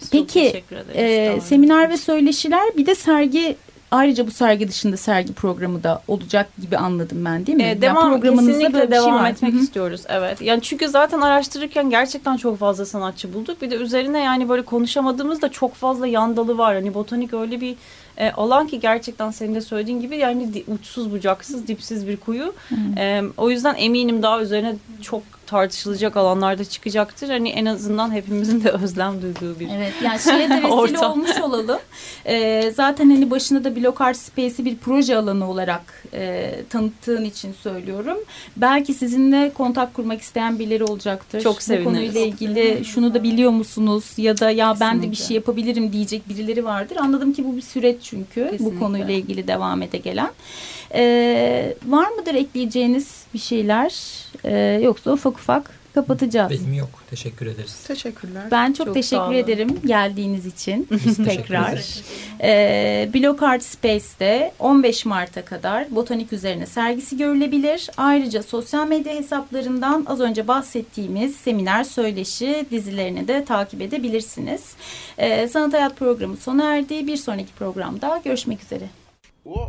Çok Peki e, seminer ve söyleşiler bir de sergi ayrıca bu sergi dışında sergi programı da olacak gibi anladım ben değil mi? Yani devam programınızda kesinlikle böyle şey devam var. etmek Hı hı. istiyoruz. Evet. Yani çünkü zaten araştırırken gerçekten çok fazla sanatçı bulduk. Bir de üzerine yani böyle konuşamadığımızda çok fazla yan dalı var. Hani botanik öyle bir e, alan ki gerçekten senin de söylediğin gibi yani uçsuz bucaksız dipsiz bir kuyu. E, o yüzden eminim daha üzerine çok tartışılacak alanlarda çıkacaktır. Hani en azından hepimizin de özlem duyduğu bir Evet yani şeye de vesile Ortam. olmuş olalım. Ee, zaten hani başında da Block Art Space'i bir proje alanı olarak e, tanıttığın için söylüyorum. Belki sizinle kontak kurmak isteyen birileri olacaktır. Çok Bu seviniriz. konuyla ilgili şunu da biliyor musunuz ya da ya ben de bir Kesinlikle. şey yapabilirim diyecek birileri vardır. Anladım ki bu bir süreç çünkü Kesinlikle. bu konuyla ilgili devam ede gelen. Ee, var mıdır ekleyeceğiniz bir şeyler? Ee, yoksa ufak ufak kapatacağız. Benim yok. Teşekkür ederiz. Teşekkürler. Ben çok, Çok teşekkür ederim geldiğiniz için Biz tekrar. Ee, Block Art Space'te 15 Mart'a kadar botanik üzerine sergisi görülebilir. Ayrıca sosyal medya hesaplarından az önce bahsettiğimiz seminer söyleşi dizilerini de takip edebilirsiniz. Ee, Sanat Hayat programı sona erdi. Bir sonraki programda görüşmek üzere. Whoa.